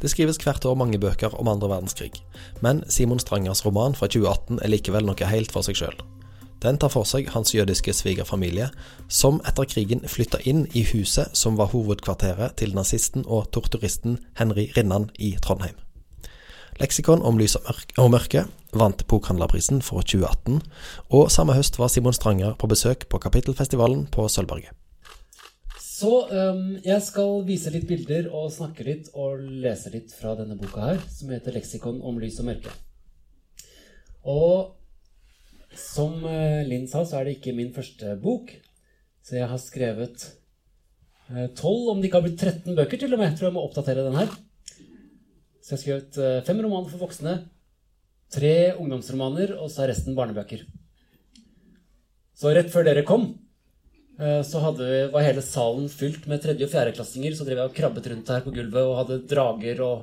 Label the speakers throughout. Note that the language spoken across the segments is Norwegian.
Speaker 1: Det skrives hvert år mange bøker om andre verdenskrig, men Simon Strangers roman fra 2018 er likevel noe helt for seg sjøl. Den tar for seg hans jødiske svigerfamilie, som etter krigen flytta inn i huset som var hovedkvarteret til nazisten og torturisten Henry Rinnan i Trondheim. Leksikon om lys og mørke vant Bokhandlerprisen for 2018, og samme høst var Simon Stranger på besøk på Kapittelfestivalen på Sølvberget.
Speaker 2: Så um, jeg skal vise litt bilder og snakke litt og lese litt fra denne boka her, som heter 'Leksikon om lys og mørke'. Og som uh, Linn sa, så er det ikke min første bok. Så jeg har skrevet tolv, uh, om det ikke har blitt 13 bøker til og med. Jeg tror jeg må oppdatere den her. Så jeg har skrevet uh, fem romaner for voksne, tre ungdomsromaner, og så er resten barnebøker. Så rett før dere kom, Eh, så hadde, var hele salen fylt med tredje- og fjerdeklassinger. Så drev jeg og krabbet rundt her på gulvet og hadde drager og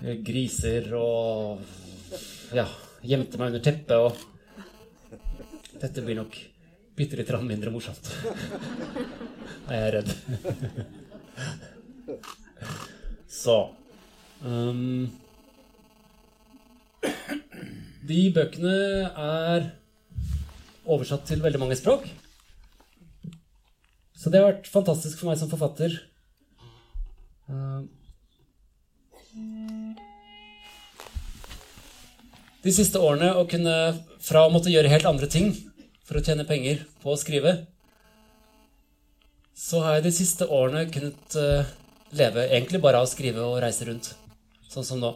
Speaker 2: eh, griser og Ja, gjemte meg under teppet og Dette blir nok bitte litt mindre morsomt. Er jeg redd. Så um, De bøkene er oversatt til veldig mange språk. Så det har vært fantastisk for meg som forfatter. Eh, de siste årene å kunne fra å måtte gjøre helt andre ting for å tjene penger på å skrive, så har jeg de siste årene kunnet eh, leve egentlig bare av å skrive og reise rundt. Sånn som nå.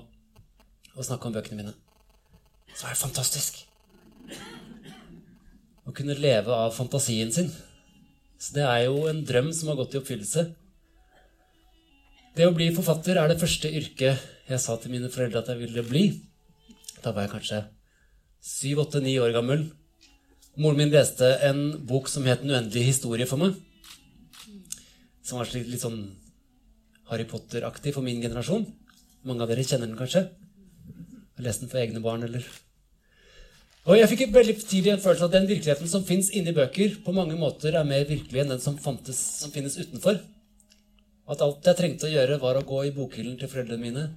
Speaker 2: Og snakke om bøkene mine. Så er det fantastisk. Å kunne leve av fantasien sin. Så det er jo en drøm som har gått i oppfyllelse. Det å bli forfatter er det første yrket jeg sa til mine foreldre at jeg ville bli. Da var jeg kanskje syv, åtte, ni år gammel. Moren min leste en bok som het 'En uendelig historie' for meg. Som var litt sånn Harry Potter-aktig for min generasjon. Mange av dere kjenner den kanskje. Har lest den for egne barn, eller og jeg fikk veldig tidlig en følelse av at den virkeligheten som fins inni bøker, på mange måter er mer virkelig enn den som, fantes, som finnes utenfor. At alt jeg trengte å gjøre, var å gå i bokhyllen til foreldrene mine,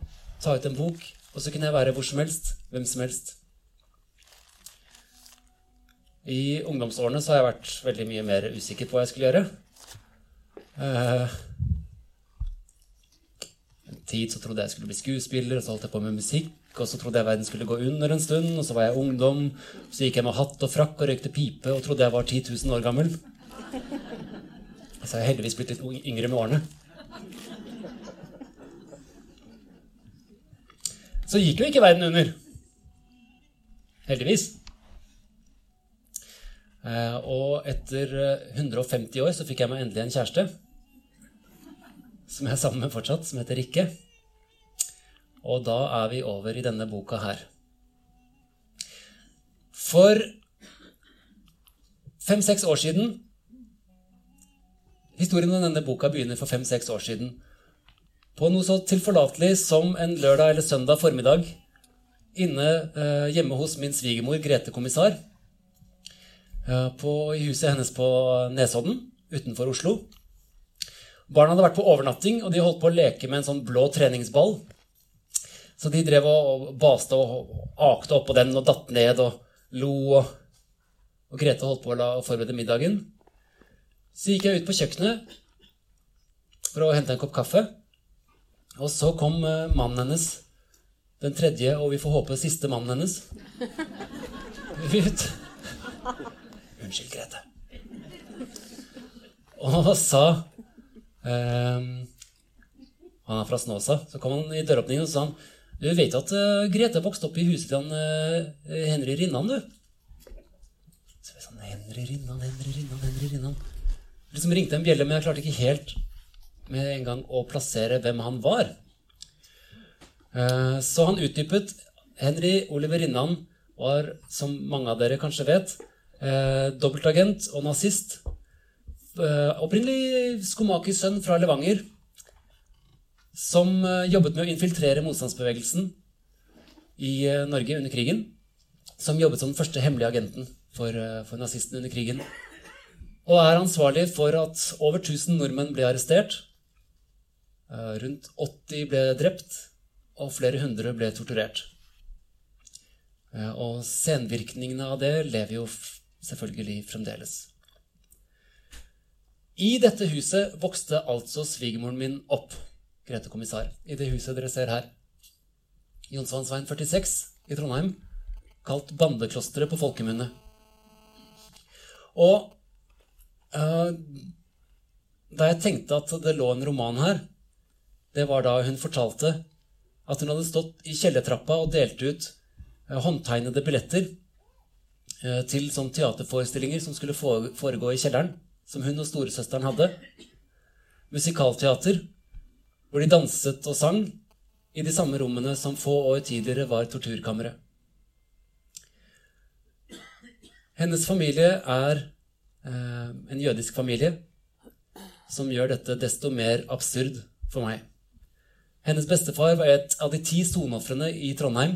Speaker 2: ta ut en bok, og så kunne jeg være hvor som helst, hvem som helst. I ungdomsårene så har jeg vært veldig mye mer usikker på hva jeg skulle gjøre. Uh, en tid så trodde jeg skulle bli skuespiller, og så holdt jeg på med musikk og så trodde jeg verden skulle gå under en stund, og så var jeg ungdom. Så gikk jeg med hatt og frakk og røykte pipe og trodde jeg var 10 000 år gammel. Så har jeg heldigvis blitt litt yngre med årene. Så gikk jo ikke verden under. Heldigvis. Eh, og etter 150 år så fikk jeg meg endelig en kjæreste. Som jeg er sammen med fortsatt, som heter Rikke. Og da er vi over i denne boka her. For fem-seks år siden Historien om denne boka begynner for fem-seks år siden. På noe så tilforlatelig som en lørdag eller søndag formiddag inne eh, hjemme hos min svigermor Grete Kommissar. Eh, på, I huset hennes på Nesodden utenfor Oslo. Barna hadde vært på overnatting, og de holdt på å leke med en sånn blå treningsball. Så de drev og baste og akte oppå den og datt ned og lo. Og, og Grete holdt på å forberede middagen. Så gikk jeg ut på kjøkkenet for å hente en kopp kaffe. Og så kom eh, mannen hennes, den tredje og vi får håpe siste mannen hennes, ut. Unnskyld, Grete. Og sa um, Han er fra Snåsa. Så kom han i døråpningen og sa han, du vet at uh, Grete vokste opp i huset til han, uh, Henry Rinnan, du? Så jeg sånn, Henry Rinnan, Henry Rinnan, Henry Rinnan. Liksom ringte en bjelle, men jeg klarte ikke helt med en gang å plassere hvem han var. Uh, så han utdypet Henry Oliver Rinnan var, som mange av dere kanskje vet, dobbeltagent og nazist. Opprinnelig skomakers sønn fra Levanger som eh, jobbet med å infiltrere motstandsbevegelsen i eh, Norge under krigen. Som jobbet som den første hemmelige agenten for, eh, for nazistene under krigen. Og er ansvarlig for at over 1000 nordmenn ble arrestert. Rundt 80 ble drept, og flere hundre ble torturert. Og senvirkningene av det lever jo selvfølgelig fremdeles. I dette huset vokste altså svigermoren min opp, Grete kommissar, i det huset dere ser her. Jonsvannsveien 46 i Trondheim, kalt Bandeklosteret på folkemunne. Og uh, da jeg tenkte at det lå en roman her, det var da hun fortalte at hun hadde stått i kjellertrappa og delt ut uh, håndtegnede billetter uh, til sånn teaterforestillinger som skulle foregå i kjelleren, som hun og storesøsteren hadde. Musikalteater, hvor de danset og sang i de samme rommene som få år tidligere var torturkammeret. Hennes familie er eh, en jødisk familie som gjør dette desto mer absurd for meg. Hennes bestefar var et av de ti soneofrene i Trondheim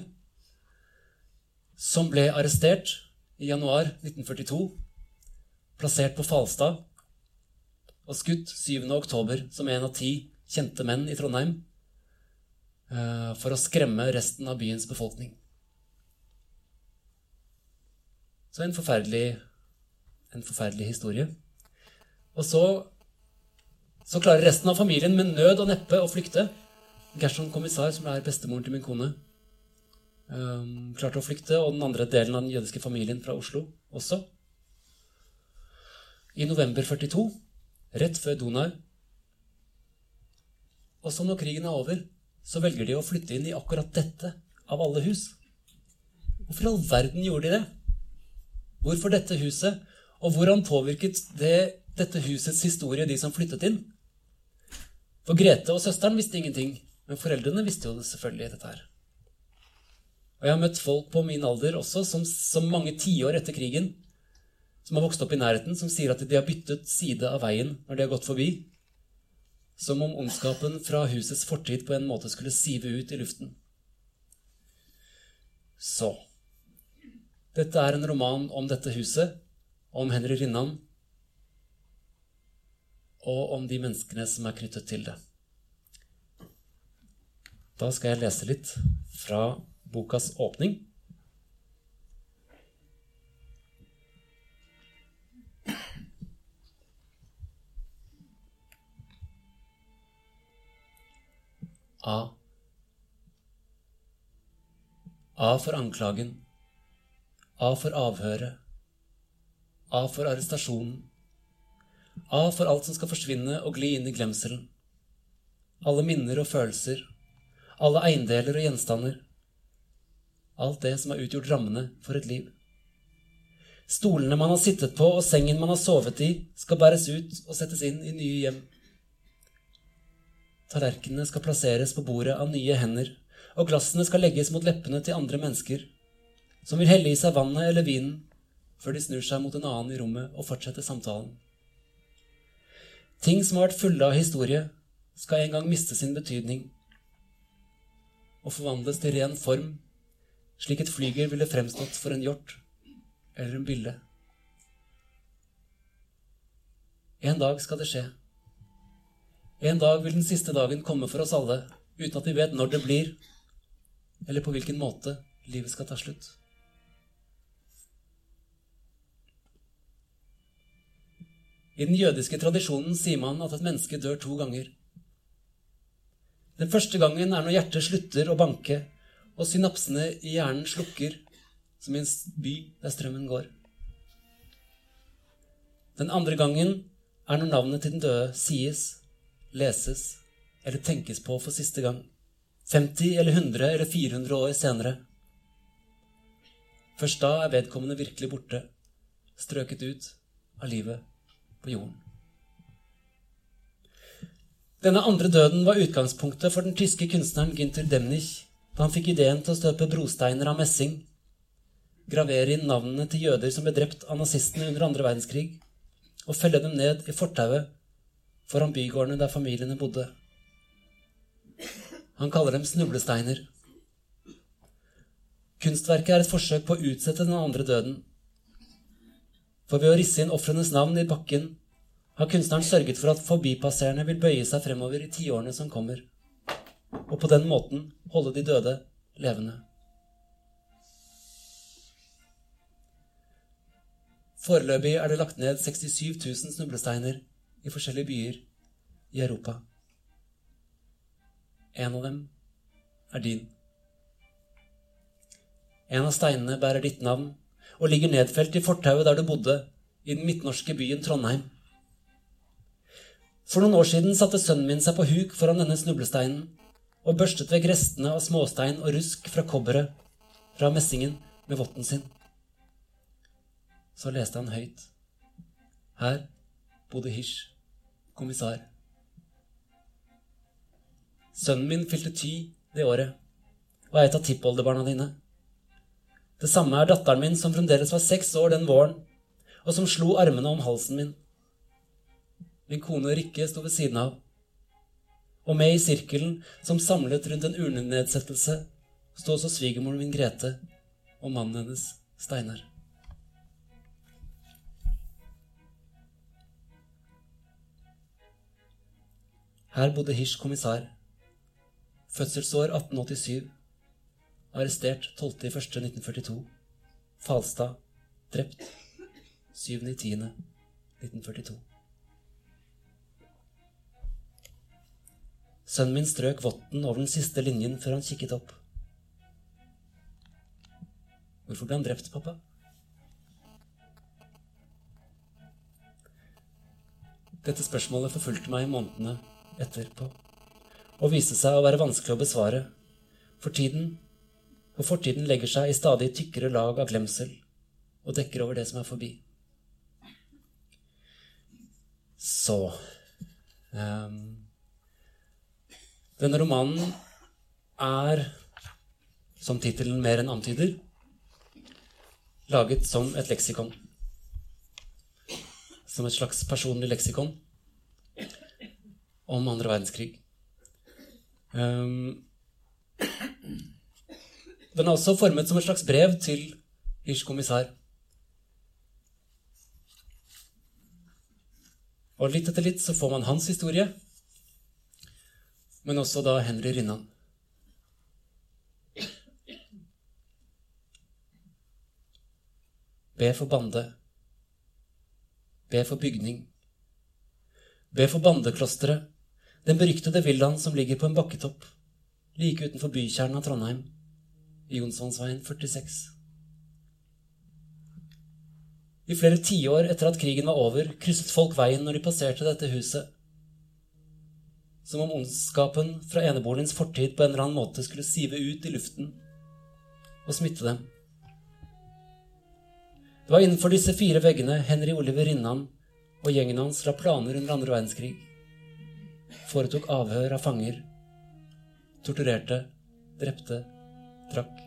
Speaker 2: som ble arrestert i januar 1942, plassert på Falstad og skutt 7. oktober som en av ti kjente menn i Trondheim Eh, for å skremme resten av byens befolkning. Så en forferdelig, en forferdelig historie. Og så, så klarer resten av familien med nød og neppe å flykte. Gerson kommissar, som er bestemoren til min kone, um, klarte å flykte, og den andre delen av den jødiske familien fra Oslo også. I november 42, rett før Donau. Og så når krigen er over, så velger de å flytte inn i akkurat dette av alle hus. Hvorfor i all verden gjorde de det? Hvorfor dette huset? Og hvordan påvirket det, dette husets historie de som flyttet inn? For Grete og søsteren visste ingenting, men foreldrene visste jo det selvfølgelig dette her. Og jeg har møtt folk på min alder også, som, som mange tiår etter krigen, som har vokst opp i nærheten, som sier at de har byttet side av veien når de har gått forbi, som om ondskapen fra husets fortid på en måte skulle sive ut i luften. Så Dette er en roman om dette huset, om Henry Rinnan, og om de menneskene som er knyttet til det. Da skal jeg lese litt fra bokas åpning. A. A for anklagen. A for avhøret. A for arrestasjonen. A for alt som skal forsvinne og gli inn i glemselen. Alle minner og følelser. Alle eiendeler og gjenstander. Alt det som har utgjort rammene for et liv. Stolene man har sittet på og sengen man har sovet i, skal bæres ut og settes inn i nye hjem. Tallerkenene skal plasseres på bordet av nye hender, og glassene skal legges mot leppene til andre mennesker, som vil helle i seg vannet eller vinen, før de snur seg mot en annen i rommet og fortsetter samtalen. Ting som har vært fulle av historie, skal en gang miste sin betydning og forvandles til ren form, slik et flyger ville fremstått for en hjort eller en bille. En dag skal det skje. En dag vil den siste dagen komme for oss alle, uten at vi vet når det blir, eller på hvilken måte livet skal ta slutt. I den jødiske tradisjonen sier man at et menneske dør to ganger. Den første gangen er når hjertet slutter å banke, og synapsene i hjernen slukker, som i en by der strømmen går. Den andre gangen er når navnet til den døde sies leses eller tenkes på for siste gang. 50 eller 100 eller 400 år senere. Først da er vedkommende virkelig borte, strøket ut av livet på jorden. Denne andre døden var utgangspunktet for den tyske kunstneren Günther Demnich da han fikk ideen til å støpe brosteiner av messing, gravere inn navnene til jøder som ble drept av nazistene under andre verdenskrig, og felle dem ned i fortauet foran bygårdene der familiene bodde. Han kaller dem snublesteiner. Kunstverket er et forsøk på å utsette den andre døden. For ved å risse inn ofrenes navn i bakken har kunstneren sørget for at forbipasserende vil bøye seg fremover i tiårene som kommer, og på den måten holde de døde levende. Foreløpig er det lagt ned 67 000 snublesteiner i forskjellige byer i Europa. En av dem er din. En av steinene bærer ditt navn og ligger nedfelt i fortauet der du bodde, i den midtnorske byen Trondheim. For noen år siden satte sønnen min seg på huk foran denne snublesteinen og børstet vekk restene av småstein og rusk fra kobberet fra messingen med votten sin. Så leste han høyt. Her bodde Hish, kommissar. Sønnen min fylte ty det året og er et av tippoldebarna dine. Det samme er datteren min, som fremdeles var seks år den våren, og som slo armene om halsen min. Min kone Rikke sto ved siden av, og med i sirkelen som samlet rundt en urnenedsettelse, sto også svigermoren min Grete og mannen hennes Steinar. Her bodde Hirsch kommissar. Fødselsår 1887. Arrestert 12.01.1942. Falstad. Drept 7.10.1942. Sønnen min strøk votten over den siste linjen før han kikket opp. Hvorfor ble han drept, pappa? Dette spørsmålet forfulgte meg i månedene etterpå, og viste seg å være vanskelig å besvare, for tiden og fortiden legger seg i stadig tykkere lag av glemsel og dekker over det som er forbi. Så um, Denne romanen er, som tittelen mer enn antyder, laget som et leksikon. Som et slags personlig leksikon om andre verdenskrig. Um, den er også formet som et slags brev til Hirsch kommissær. Og litt etter litt så får man hans historie, men også da Henry Rinnan. Be for bande. Be for bygning. Be for bandeklosteret den beryktede villaen som ligger på en bakketopp like utenfor bykjernen av Trondheim, i Jonsvannsveien 46. I flere tiår etter at krigen var over, krysset folk veien når de passerte dette huset. Som om ondskapen fra eneboligens fortid på en eller annen måte skulle sive ut i luften og smitte dem. Det var innenfor disse fire veggene Henry Oliver Rinnan og gjengen hans la planer under andre verdenskrig foretok avhør av fanger, torturerte, drepte, drakk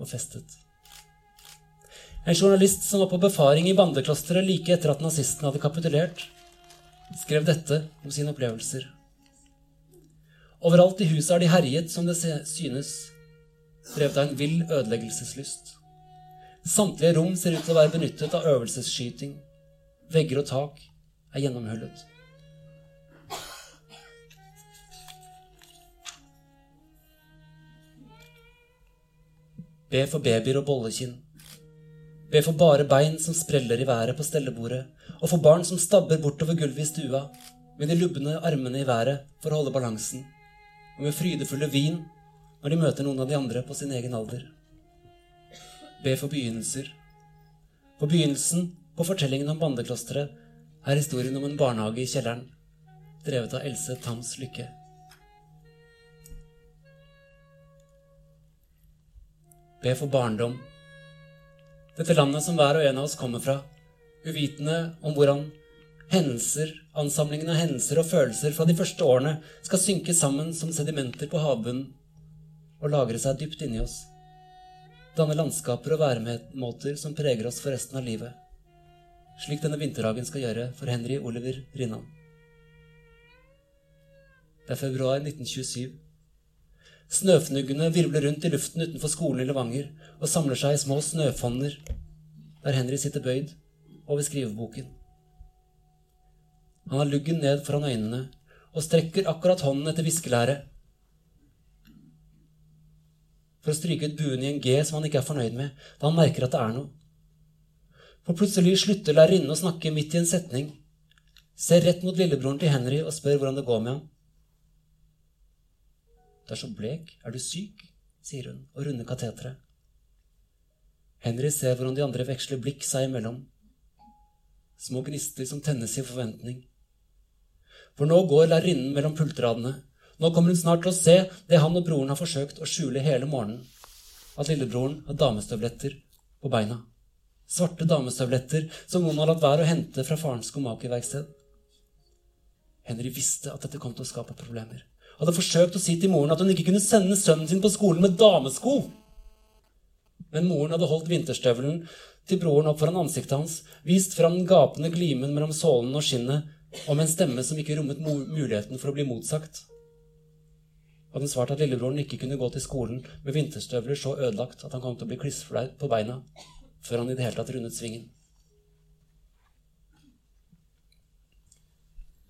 Speaker 2: og festet. En journalist som var på befaring i bandeklosteret like etter at nazistene hadde kapitulert, skrev dette om sine opplevelser. Overalt i huset har de herjet som det synes, drevet av en vill ødeleggelseslyst. Samtlige rom ser ut til å være benyttet av øvelsesskyting. Vegger og tak er gjennomhullet. Be for babyer og bollekinn. Be for bare bein som spreller i været på stellebordet, og for barn som stabber bortover gulvet i stua, med de lubne armene i været for å holde balansen, og med frydefulle vin når de møter noen av de andre på sin egen alder. Be for begynnelser. På begynnelsen på fortellingen om bandeklosteret er historien om en barnehage i kjelleren, drevet av Else Tams Lykke. Be for barndom. Dette landet som hver og en av oss kommer fra, uvitende om hvordan hendelser, ansamlingen av hendelser og følelser fra de første årene skal synke sammen som sedimenter på havbunnen og lagre seg dypt inni oss. Danne landskaper og væremåter som preger oss for resten av livet. Slik denne vinterhagen skal gjøre for Henry Oliver Rinnan. Det er februar 1927. Snøfnuggene virvler rundt i luften utenfor skolen i Levanger og samler seg i små snøfonner der Henry sitter bøyd over skriveboken. Han har luggen ned foran øynene og strekker akkurat hånden etter viskelæret. For å stryke ut buen i en G som han ikke er fornøyd med, da han merker at det er noe. For plutselig slutter lærerinnen å snakke midt i en setning, ser rett mot lillebroren til Henry og spør hvordan det går med ham. Du er så blek. Er du syk? sier hun og runder kateteret. Henry ser hvordan de andre veksler blikk seg imellom. Små gnister som tennes i forventning. For nå går lærerinnen mellom pultradene. Nå kommer hun snart til å se det han og broren har forsøkt å skjule hele morgenen. At lillebroren har damestøvletter på beina. Svarte damestøvletter som noen har latt være å hente fra farens skomakerverksted. Henry visste at dette kom til å skape problemer. Hadde forsøkt å si til moren at hun ikke kunne sende sønnen sin på skolen med damesko. Men moren hadde holdt vinterstøvelen til broren opp foran ansiktet hans, vist fram den gapende glimen mellom sålen og skinnet, og med en stemme som ikke rommet muligheten for å bli motsagt. Hadde hun svart at lillebroren ikke kunne gå til skolen med vinterstøvler så ødelagt at han kom til å bli klissflau på beina før han i det hele tatt rundet svingen.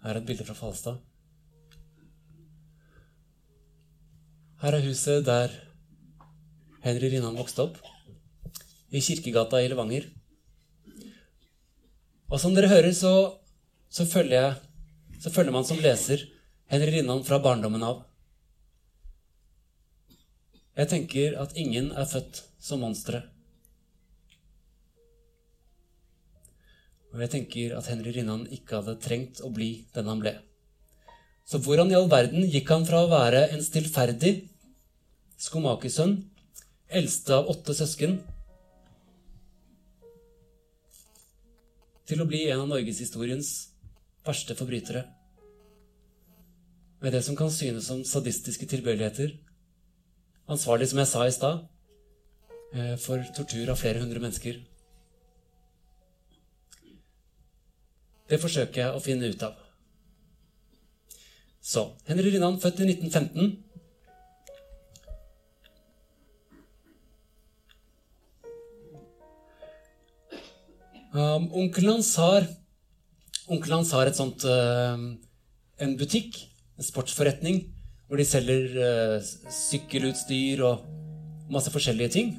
Speaker 2: Her er et bilde fra Falstad. Her er huset der Henry Rinnan vokste opp i Kirkegata i Levanger. Og som dere hører, så, så, følger, jeg, så følger man som leser Henry Rinnan fra barndommen av. Jeg tenker at ingen er født som monstre. Og jeg tenker at Henry Rinnan ikke hadde trengt å bli den han ble. Så hvordan i all verden gikk han fra å være en stillferdig skomakersønn, eldste av åtte søsken, til å bli en av norgeshistoriens verste forbrytere. Med det som kan synes som sadistiske tilbøyeligheter. Ansvarlig, som jeg sa i stad, eh, for tortur av flere hundre mennesker. Det forsøker jeg å finne ut av. Så Henry Rinnan, født i 1915. Um, onkelen hans har Onkelen hans har et sånt uh, en butikk, en sportsforretning, hvor de selger uh, sykkelutstyr og masse forskjellige ting.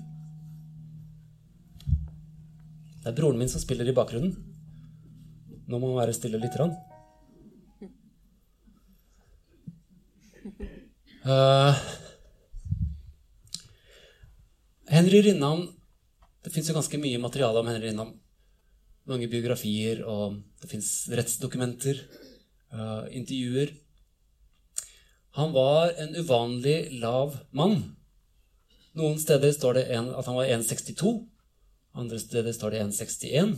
Speaker 2: Det er broren min som spiller i bakgrunnen. Nå må han være stille lite grann. Uh, Henry Rinnan Det fins jo ganske mye materiale om Henry Rinnan mange biografier, og det fins rettsdokumenter, uh, intervjuer. Han var en uvanlig lav mann. Noen steder står det en, at han var 1,62. Andre steder står det 1,61.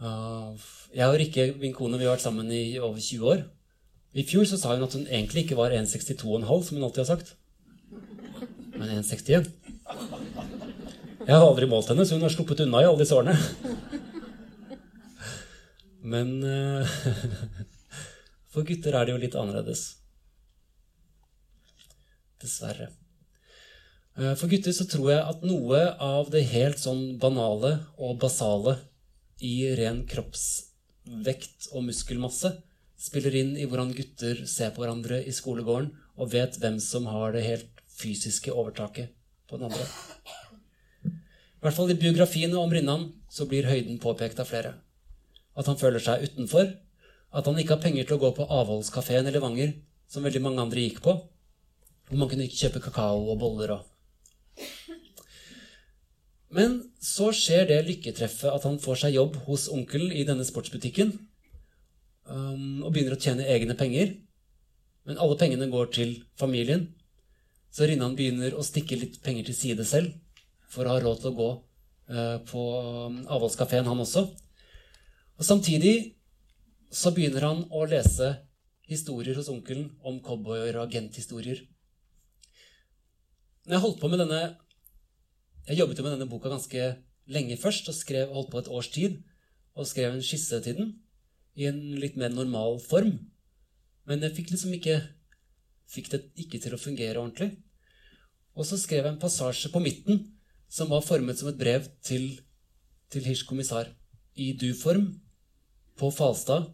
Speaker 2: Uh, jeg og Rikke, min kone, vi har vært sammen i over 20 år. I fjor så sa hun at hun egentlig ikke var 1,62,5, som hun alltid har sagt, men 1,61. Jeg har aldri målt henne, så hun har sluppet unna i alle disse årene. Men uh, for gutter er det jo litt annerledes. Dessverre. Uh, for gutter så tror jeg at noe av det helt sånn banale og basale i ren kroppsvekt og muskelmasse spiller inn i hvordan gutter ser på hverandre i skolegården og vet hvem som har det helt fysiske overtaket på den andre. I hvert fall i biografiene om Rinnan så blir høyden påpekt av flere. At han føler seg utenfor, at han ikke har penger til å gå på avholdskafeen i Levanger, som veldig mange andre gikk på, hvor man kunne ikke kjøpe kakao og boller og Men så skjer det lykketreffet at han får seg jobb hos onkel i denne sportsbutikken um, og begynner å tjene egne penger. Men alle pengene går til familien, så Rinnan begynner å stikke litt penger til side selv for å ha råd til å gå eh, på um, avholdskafeen, han også. Og Samtidig så begynner han å lese historier hos onkelen om cowboyer og agenthistorier. Når jeg holdt på med denne Jeg jobbet jo med denne boka ganske lenge først og skrev, holdt på et års tid og skrev en skisse til den i en litt mer normal form. Men jeg fikk liksom ikke fikk det ikke til å fungere ordentlig. Og så skrev jeg en passasje på midten som var formet som et brev til, til Hirsch kommissar i du-form. på Falstad.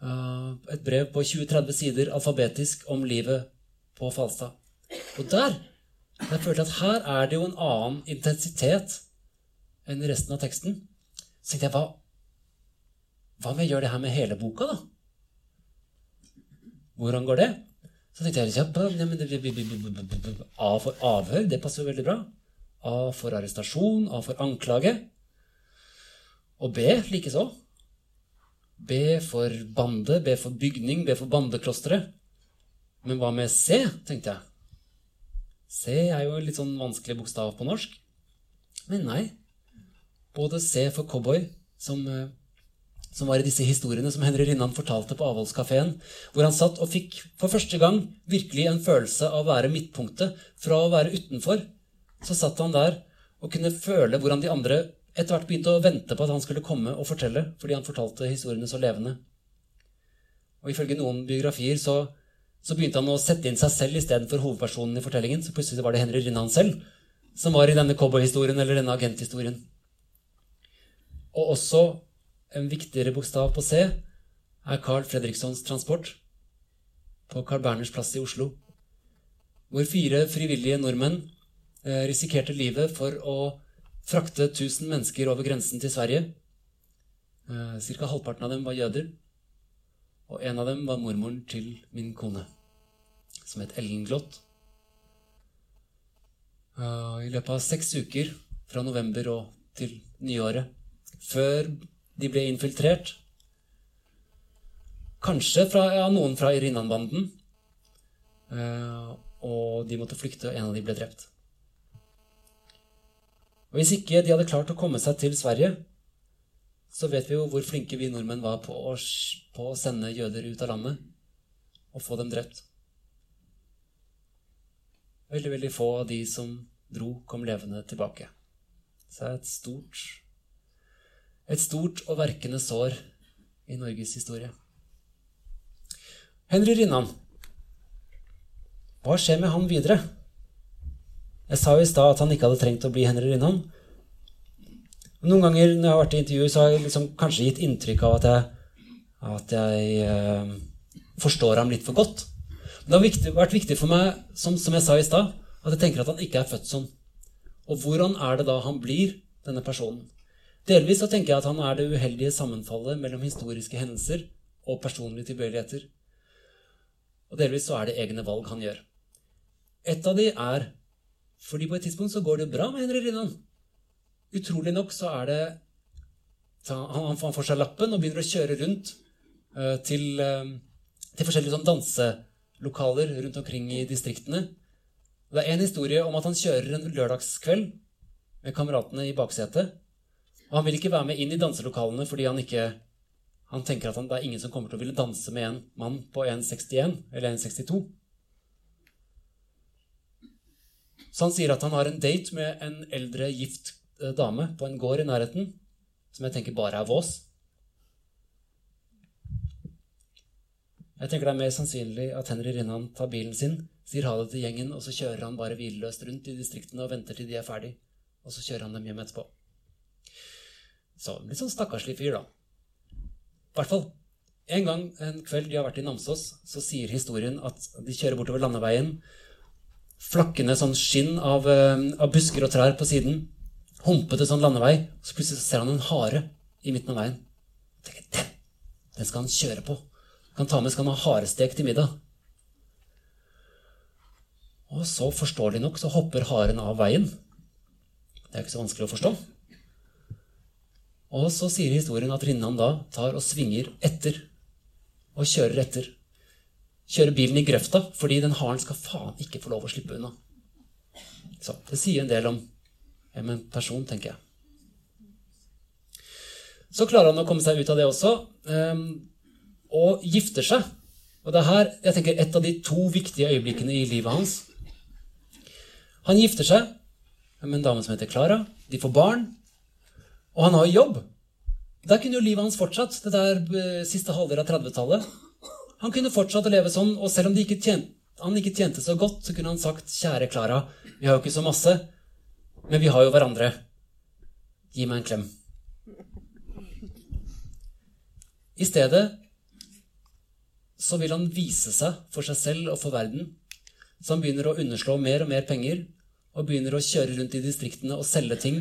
Speaker 2: Uh, et brev på 20-30 sider alfabetisk om livet på Falstad. Og der jeg følte at her er det jo en annen intensitet enn resten av teksten. Så tenkte jeg, hva, hva om jeg gjør det her med hele boka, da? Hvordan går det? Så tenkte jeg A for avhør, det passer jo veldig bra. A for arrestasjon, A for anklage. Og B likeså. B for bande, B for bygning, B for bandeklosteret. Men hva med C, tenkte jeg. C er jo litt sånn vanskelig bokstav på norsk. Men nei. Både C for cowboy, som eh, som var i disse historiene som Henry Rinnan fortalte på avholdskafeen, hvor han satt og fikk for første gang virkelig en følelse av å være midtpunktet, fra å være utenfor. Så satt han der og kunne føle hvordan de andre etter hvert begynte å vente på at han skulle komme og fortelle, fordi han fortalte historiene så levende. Og ifølge noen biografier så, så begynte han å sette inn seg selv istedenfor hovedpersonen i fortellingen. Så plutselig var det Henry Rinnan selv som var i denne cowboyhistorien eller denne agenthistorien. Og også en viktigere bokstav på C er Carl Fredrikssons transport på Carl Berners plass i Oslo, hvor fire frivillige nordmenn risikerte livet for å frakte 1000 mennesker over grensen til Sverige. Ca. cirka halvparten av dem var jøder, og en av dem var mormoren til min kone, som het Ellen Glott. Eh, I løpet av seks uker fra november og til nyåret, før de ble infiltrert. Kanskje fra, ja, noen fra Irinnan-banden. Eh, og de måtte flykte, og en av dem ble drept. Og Hvis ikke de hadde klart å komme seg til Sverige, så vet vi jo hvor flinke vi nordmenn var på å, på å sende jøder ut av landet og få dem drept. Veldig, veldig få av de som dro, kom levende tilbake. Så det er et stort et stort og verkende sår i Norges historie. Henry Rinnan. Hva skjer med han videre? Jeg sa jo i stad at han ikke hadde trengt å bli Henry Rinnan. Noen ganger når jeg har vært i intervjuer, så har jeg liksom kanskje gitt inntrykk av at jeg, at jeg eh, forstår ham litt for godt. Men det har viktig, vært viktig for meg, som, som jeg sa i stad, at jeg tenker at han ikke er født sånn. Og hvordan er det da han blir denne personen? Delvis så tenker jeg at han er det uheldige sammenfallet mellom historiske hendelser og personlige tilbøyeligheter. Og delvis så er det egne valg han gjør. Et av de er fordi på et tidspunkt så går det bra med Henry Rinnan. Utrolig nok så er det Han får seg lappen og begynner å kjøre rundt uh, til, uh, til, forskjellige sånn danselokaler rundt omkring i distriktene. Det er en historie om at han kjører en lørdagskveld med kameratene i baksetet. Og han vil ikke være med inn i danselokalene fordi han ikke han tenker at han, det er ingen som kommer til å ville danse med en mann på 1,61 eller 1,62. Så han sier at han har en date med en eldre, gift eh, dame på en gård i nærheten, som jeg tenker bare er vås. Jeg tenker det er mer sannsynlig at Henry Rinnan tar bilen sin, sier ha det til gjengen, og så kjører han bare hvileløst rundt i distriktene og venter til de er ferdig, og så kjører han dem hjem etterpå. Så litt sånn stakkarslig fyr, da. I hvert fall. En gang en kveld de har vært i Namsos, så sier historien at de kjører bortover landeveien. Flakkende sånn skinn av, eh, av busker og trær på siden. Humpete sånn landevei. Så plutselig ser han en hare i midten av veien. Jeg tenker, den, den skal han kjøre på. Kan ta med skal han ha harestek til middag. Og så, forståelig nok, så hopper haren av veien. Det er ikke så vanskelig å forstå. Og så sier historien at Rinnan da tar og svinger etter. Og kjører etter. Kjører bilen i grøfta fordi den haren skal faen ikke få lov å slippe unna. Så det sier en del om en person, tenker jeg. Så klarer han å komme seg ut av det også, ehm, og gifter seg. Og det er her jeg tenker, et av de to viktige øyeblikkene i livet hans. Han gifter seg med en dame som heter Klara. De får barn. Og han har jo jobb. Der kunne jo livet hans fortsatt, det der eh, siste halvdel av 30-tallet. Han kunne fortsatt å leve sånn, og selv om ikke tjente, han ikke tjente så godt, så kunne han sagt, 'Kjære Klara, vi har jo ikke så masse, men vi har jo hverandre. Gi meg en klem.' I stedet så vil han vise seg for seg selv og for verden. Så han begynner å underslå mer og mer penger og begynner å kjøre rundt i distriktene og selge ting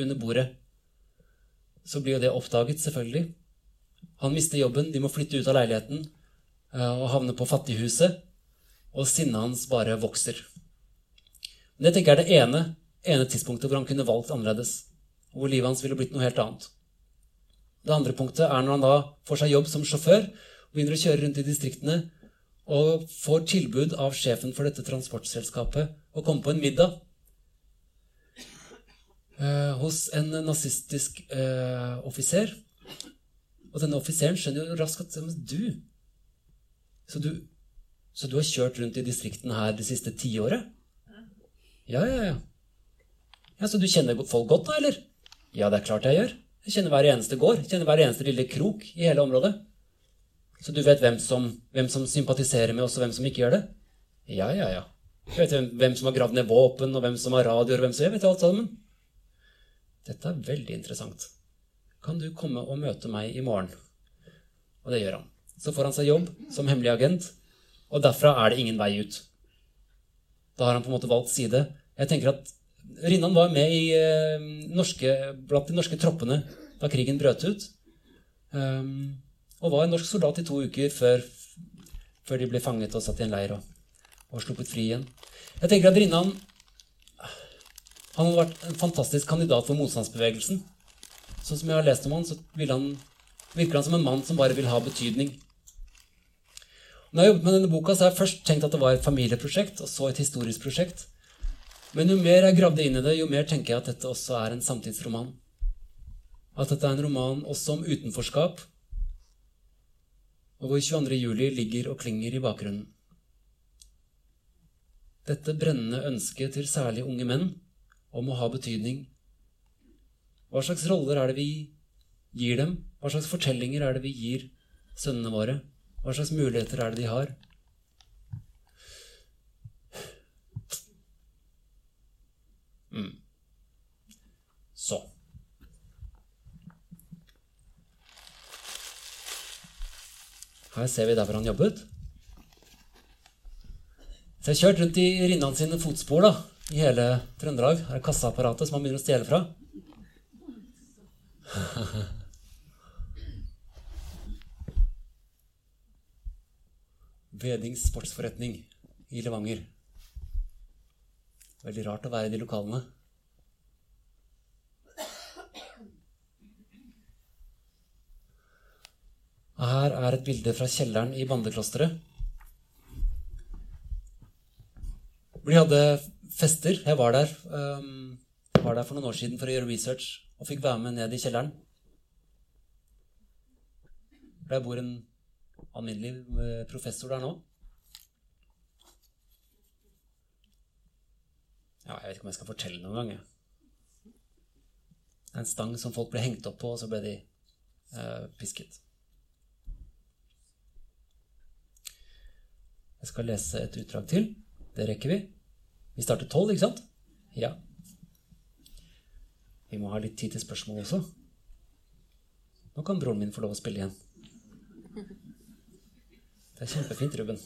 Speaker 2: under bordet. Så blir jo det oppdaget, selvfølgelig. Han mister jobben, de må flytte ut av leiligheten og havner på fattighuset. Og sinnet hans bare vokser. Det tenker jeg er det ene, ene tidspunktet hvor han kunne valgt annerledes. Hvor livet hans ville blitt noe helt annet. Det andre punktet er når han da får seg jobb som sjåfør og begynner å kjøre rundt i distriktene og får tilbud av sjefen for dette transportselskapet å komme på en middag eh, hos en nazistisk eh, offiser. Og denne offiseren skjønner jo raskt at du så, du så du har kjørt rundt i distriktene her det siste tiåret? Ja, ja, ja. Ja, Så du kjenner folk godt, da, eller? Ja, det er klart jeg gjør. Jeg kjenner hver eneste gård. Jeg kjenner hver eneste lille krok i hele området. Så du vet hvem som, hvem som sympatiserer med oss, og hvem som ikke gjør det? Ja, ja, ja. Jeg vet hvem, hvem som har gravd ned våpen, og hvem som har radioer, og hvem som Jeg vet alt sammen. Dette er veldig interessant. Kan du komme og møte meg i morgen? Og det gjør han. Så får han seg jobb som hemmelig agent, og derfra er det ingen vei ut. Da har han på en måte valgt side. Jeg tenker at Rinnan var med i, eh, norske, blant de norske troppene da krigen brøt ut. Um, og var en norsk soldat i to uker før, før de ble fanget og satt i en leir og, og sluppet fri igjen. Jeg tenker at Rinnan han hadde vært en fantastisk kandidat for motstandsbevegelsen. Sånn som jeg har lest om han, så han, virker han som en mann som bare vil ha betydning. Når jeg jobbet med denne boka, så har jeg først tenkt at det var et familieprosjekt, og så et historisk prosjekt. Men jo mer jeg gravde inn i det, jo mer tenker jeg at dette også er en samtidsroman. At dette er en roman også om utenforskap, og hvor 22. juli ligger og klinger i bakgrunnen. Dette brennende ønsket til særlig unge menn om å ha betydning. Hva slags roller er det vi gir dem? Hva slags fortellinger er det vi gir sønnene våre? Hva slags muligheter er det de har? Mm. Så. Her ser vi der hvor han jobbet. Så jeg har kjørt rundt i Rinnan sine fotspor da, i hele Trøndelag. Her er kassaapparatet som han begynner å stjele fra. Vedings sportsforretning i Levanger. Veldig rart å være i de lokalene. Her er et bilde fra kjelleren i bandeklosteret. Vi hadde fester. Jeg var der, um, var der for noen år siden for å gjøre research og fikk være med ned i kjelleren. Der bor en alminnelig eh, professor der nå. Ja, jeg vet ikke om jeg skal fortelle noen gang. Det er en stang som folk ble hengt opp på, og så ble de eh, pisket. Jeg skal lese et utdrag til. Det rekker vi. Vi starter tolv, ikke sant? Ja. Vi må ha litt tid til spørsmål også. Nå kan broren min få lov å spille igjen. Det er kjempefint, Ruben.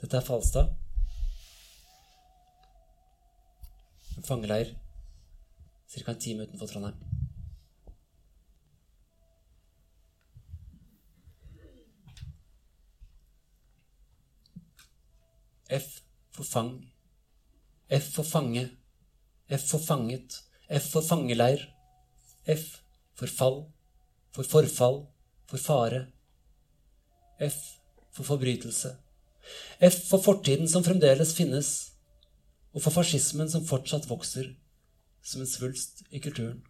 Speaker 2: Dette er Falstad. En fangeleir ca. en time utenfor Trondheim. F for fang. F for fange. F for fanget. F for fangeleir. F for fall. For forfall. For fare. F for forbrytelse. F for fortiden som fremdeles finnes, og for fascismen som fortsatt vokser som en svulst i kulturen.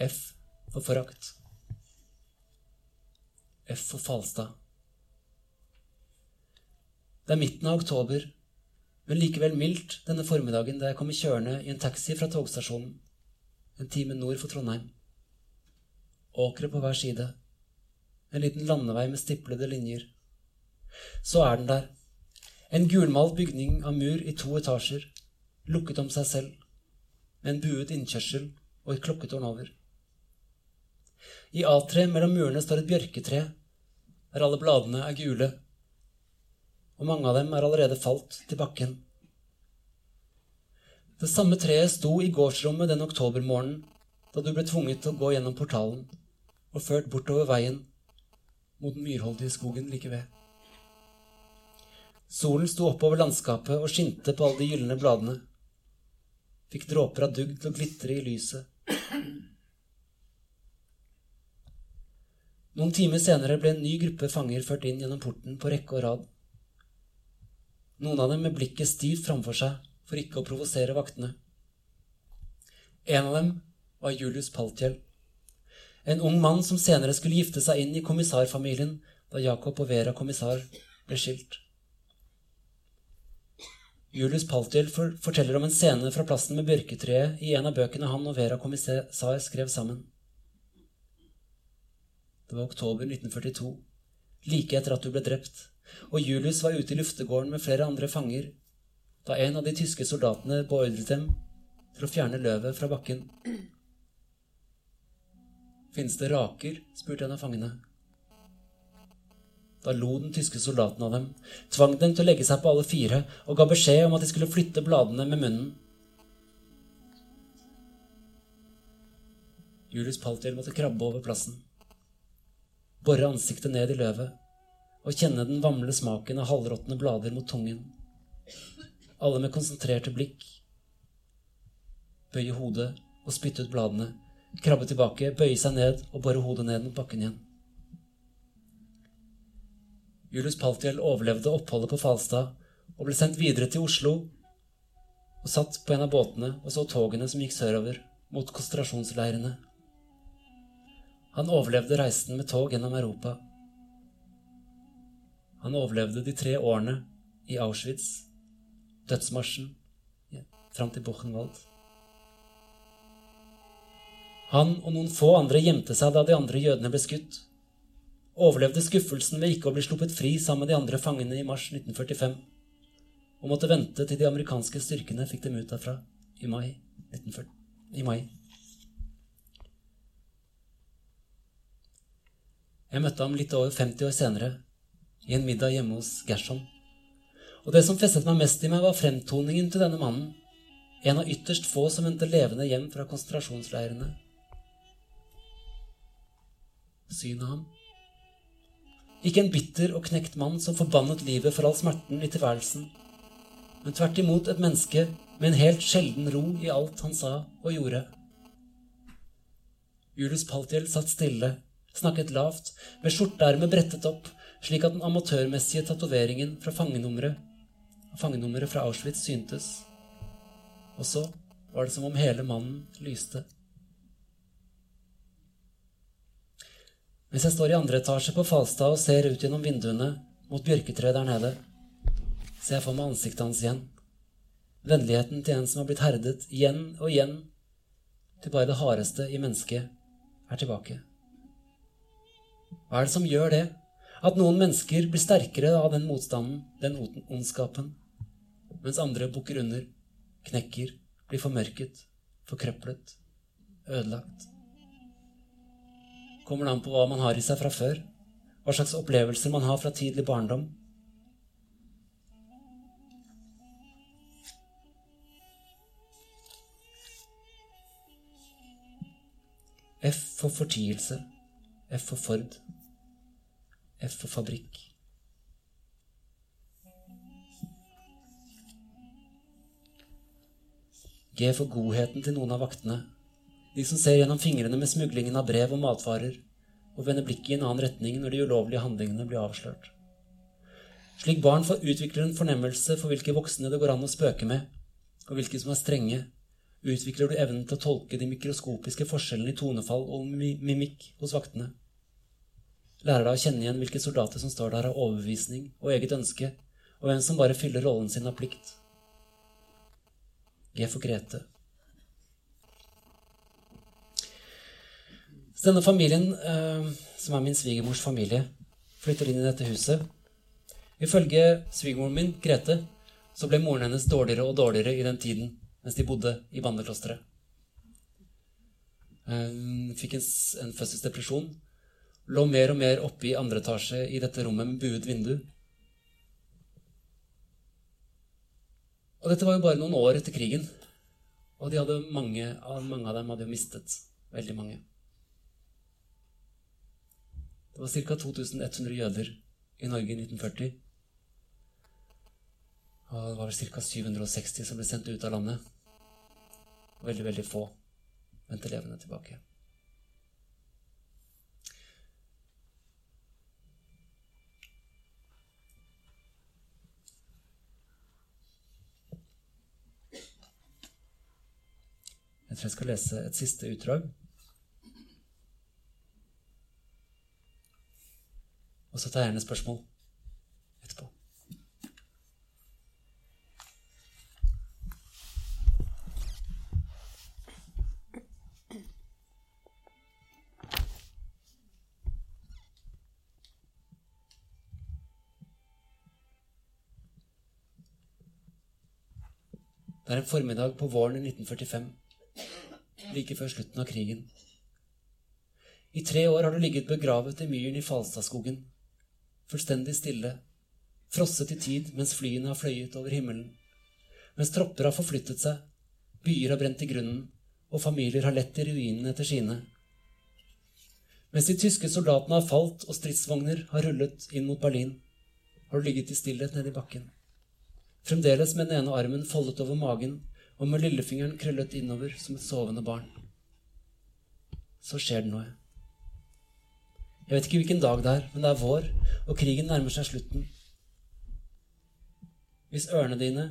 Speaker 2: F for forakt. F for Falstad. Det er midten av oktober, men likevel mildt denne formiddagen da jeg kommer kjørende i en taxi fra togstasjonen en time nord for Trondheim. Åkre på hver side. En liten landevei med stiplede linjer. Så er den der. En gulmalt bygning av mur i to etasjer, lukket om seg selv, med en buet innkjørsel og et klokketårn over. I A3 mellom murene står et bjørketre, der alle bladene er gule, og mange av dem er allerede falt til bakken. Det samme treet sto i gårdsrommet den oktobermorgenen da du ble tvunget til å gå gjennom portalen og ført bortover veien mot den myrholdige skogen like ved. Solen sto oppover landskapet og skinte på alle de gylne bladene. Fikk dråper av dugg til å glitre i lyset. Noen timer senere ble en ny gruppe fanger ført inn gjennom porten på rekke og rad. Noen av dem med blikket stivt framfor seg for ikke å provosere vaktene. En av dem var Julius Paltjell, en ung mann som senere skulle gifte seg inn i kommissarfamilien da Jakob og Vera kommissar ble skilt. Julius Paltjell forteller om en scene fra plassen med bjørketreet i en av bøkene han og Vera kommissar skrev sammen. Det var oktober 1942, like etter at du ble drept, og Julius var ute i luftegården med flere andre fanger da en av de tyske soldatene beordret dem til å fjerne løvet fra bakken. Finnes det raker? spurte en av fangene. Da lo den tyske soldaten av dem, tvang dem til å legge seg på alle fire og ga beskjed om at de skulle flytte bladene med munnen. Julius Paltiel måtte krabbe over plassen, bore ansiktet ned i løvet og kjenne den vamle smaken av halvråtne blader mot tungen. Alle med konsentrerte blikk. Bøye hodet og spytte ut bladene. Krabbe tilbake, bøye seg ned og bore hodet ned mot bakken igjen. Julius Paltjell overlevde oppholdet på Falstad og ble sendt videre til Oslo og satt på en av båtene og så togene som gikk sørover mot konsentrasjonsleirene. Han overlevde reisen med tog gjennom Europa. Han overlevde de tre årene i Auschwitz, dødsmarsjen fram til Buchenwald. Han og noen få andre gjemte seg da de andre jødene ble skutt. Overlevde skuffelsen ved ikke å bli sluppet fri sammen med de andre fangene i mars 1945, og måtte vente til de amerikanske styrkene fikk dem ut derfra i mai 1940. I mai. Jeg møtte ham litt over 50 år senere i en middag hjemme hos Gershon. Og det som festet meg mest i meg, var fremtoningen til denne mannen. En av ytterst få som vendte levende hjem fra konsentrasjonsleirene. Synet av ham. Ikke en bitter og knekt mann som forbannet livet for all smerten i tilværelsen, men tvert imot et menneske med en helt sjelden ro i alt han sa og gjorde. Julius Paltiel satt stille, snakket lavt, med skjorteermet brettet opp slik at den amatørmessige tatoveringen fra fangenummeret fangenummeret fra Auschwitz syntes. Og så var det som om hele mannen lyste. Mens jeg står i andre etasje på Falstad og ser ut gjennom vinduene mot bjørketreet der nede, ser jeg for meg ansiktet hans igjen. Vennligheten til en som har blitt herdet igjen og igjen, til bare det hardeste i mennesket er tilbake. Hva er det som gjør det? At noen mennesker blir sterkere av den motstanden, den ondskapen, mens andre bukker under, knekker, blir formørket, forkrøplet, ødelagt. Kommer det an på hva man har i seg fra før, hva slags opplevelser man har fra tidlig barndom. F for fortielse, F for Ford. F for fabrikk. G for godheten til noen av vaktene, de som ser gjennom fingrene med smuglingen av brev og matvarer, og vender blikket i en annen retning når de ulovlige handlingene blir avslørt. Slik barn får utvikler en fornemmelse for hvilke voksne det går an å spøke med, og hvilke som er strenge, utvikler du evnen til å tolke de mikroskopiske forskjellene i tonefall og mimikk hos vaktene. Lærer deg å kjenne igjen hvilke soldater som står der av overbevisning og eget ønske, og hvem som bare fyller rollen sin av plikt. G for Grete. Så denne familien, eh, som er min svigermors familie, flytter inn i dette huset. Ifølge svigermoren min, Grete, så ble moren hennes dårligere og dårligere i den tiden mens de bodde i Bandeklosteret. Hun fikk en, en fødselsdepresjon. Lå mer og mer oppe i andre etasje i dette rommet med buet vindu. Og dette var jo bare noen år etter krigen. Og mange, mange av dem hadde jo mistet. Veldig mange. Det var ca. 2100 jøder i Norge i 1940. Og det var vel ca. 760 som ble sendt ut av landet. Veldig, veldig få vendte levende tilbake. Jeg tror jeg skal lese et siste utdrag. Og så tar jeg gjerne spørsmål etterpå. Det er en formiddag på våren i 1945, like før slutten av krigen. I tre år har du ligget begravet i myren i Falstadskogen, fullstendig stille, frosset i tid mens flyene har fløyet over himmelen, mens tropper har forflyttet seg, byer har brent i grunnen, og familier har lett i ruinene etter sine. Mens de tyske soldatene har falt og stridsvogner har rullet inn mot Berlin, har du ligget i stillhet nede i bakken fremdeles med den ene armen foldet over magen og med lillefingeren krøllet innover som et sovende barn. Så skjer det noe. Jeg vet ikke hvilken dag det er, men det er vår, og krigen nærmer seg slutten. Hvis ørene dine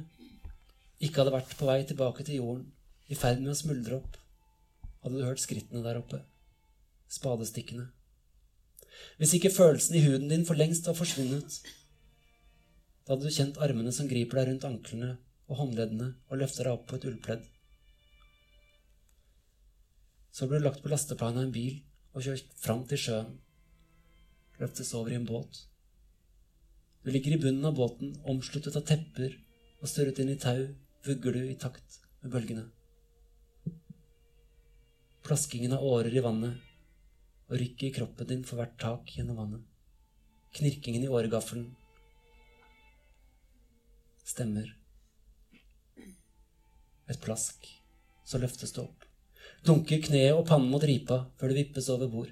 Speaker 2: ikke hadde vært på vei tilbake til jorden, i ferd med å smuldre opp, hadde du hørt skrittene der oppe, spadestikkene. Hvis ikke følelsen i huden din for lengst var forsvunnet, da hadde du kjent armene som griper deg rundt anklene og håndleddene og løfter deg opp på et ullpledd. Så blir du lagt på lasteplanet av en bil og kjørt fram til sjøen. Løftes over i en båt. Du ligger i bunnen av båten, omsluttet av tepper og størret inn i tau, vugger du i takt med bølgene. Plaskingen av årer i vannet og rykket i kroppen din for hvert tak gjennom vannet. Knirkingen i åregaffelen stemmer. Et plask. Så løftes det opp. Dunker kneet og pannen mot ripa før det vippes over bord.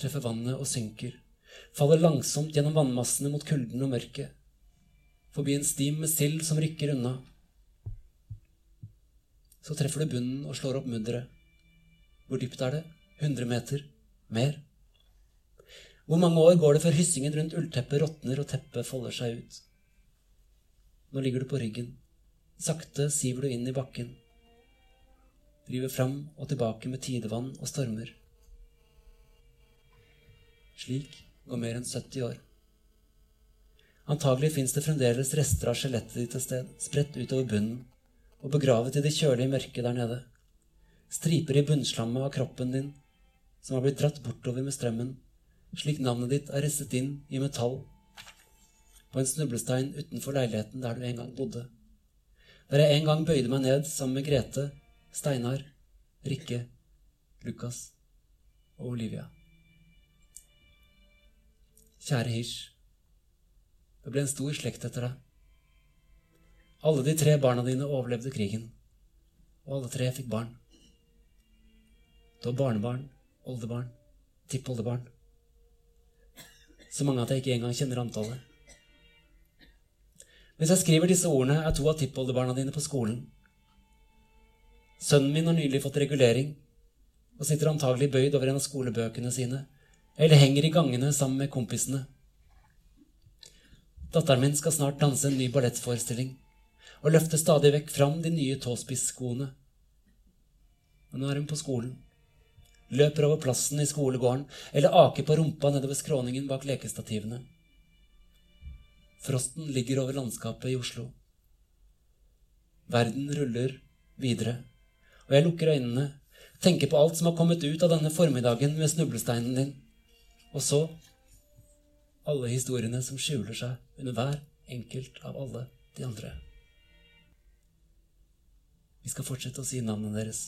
Speaker 2: Treffer vannet og synker. Faller langsomt gjennom vannmassene mot kulden og mørket. Forbi en stim med sild som rykker unna. Så treffer du bunnen og slår opp mudderet. Hvor dypt er det? 100 meter? Mer? Hvor mange år går det før hyssingen rundt ullteppet råtner og teppet folder seg ut? Nå ligger du på ryggen. Sakte siver du inn i bakken. Driver fram og tilbake med tidevann og stormer. Slik går mer enn 70 år. Antagelig fins det fremdeles rester av skjelettet ditt et sted, spredt utover bunnen og begravet i det kjølige mørket der nede. Striper i bunnslammet av kroppen din som har blitt dratt bortover med strømmen, slik navnet ditt er risset inn i metall på en snublestein utenfor leiligheten der du en gang bodde. Der jeg en gang bøyde meg ned sammen med Grete, Steinar, Rikke, Lukas og Olivia. Kjære Hirsch. Det ble en stor slekt etter deg. Alle de tre barna dine overlevde krigen, og alle tre fikk barn. Du har barnebarn, oldebarn, tippoldebarn. Så mange at jeg ikke engang kjenner antallet. Mens jeg skriver disse ordene, er to av tippoldebarna dine på skolen. Sønnen min har nylig fått regulering og sitter antagelig bøyd over en av skolebøkene sine eller henger i gangene sammen med kompisene. Datteren min skal snart danse en ny ballettforestilling og løfter stadig vekk fram de nye tåspisskoene. Men nå er hun på skolen. Løper over plassen i skolegården eller aker på rumpa nedover skråningen bak lekestativene. Frosten ligger over landskapet i Oslo. Verden ruller videre, og jeg lukker øynene, tenker på alt som har kommet ut av denne formiddagen med snublesteinen din. Og så alle historiene som skjuler seg under hver enkelt av alle de andre. Vi skal fortsette å si navnene deres.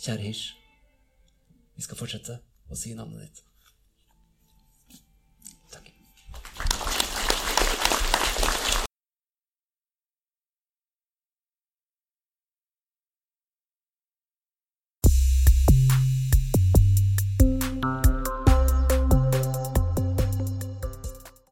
Speaker 2: Kjære Hirsch, vi skal fortsette å si navnet ditt.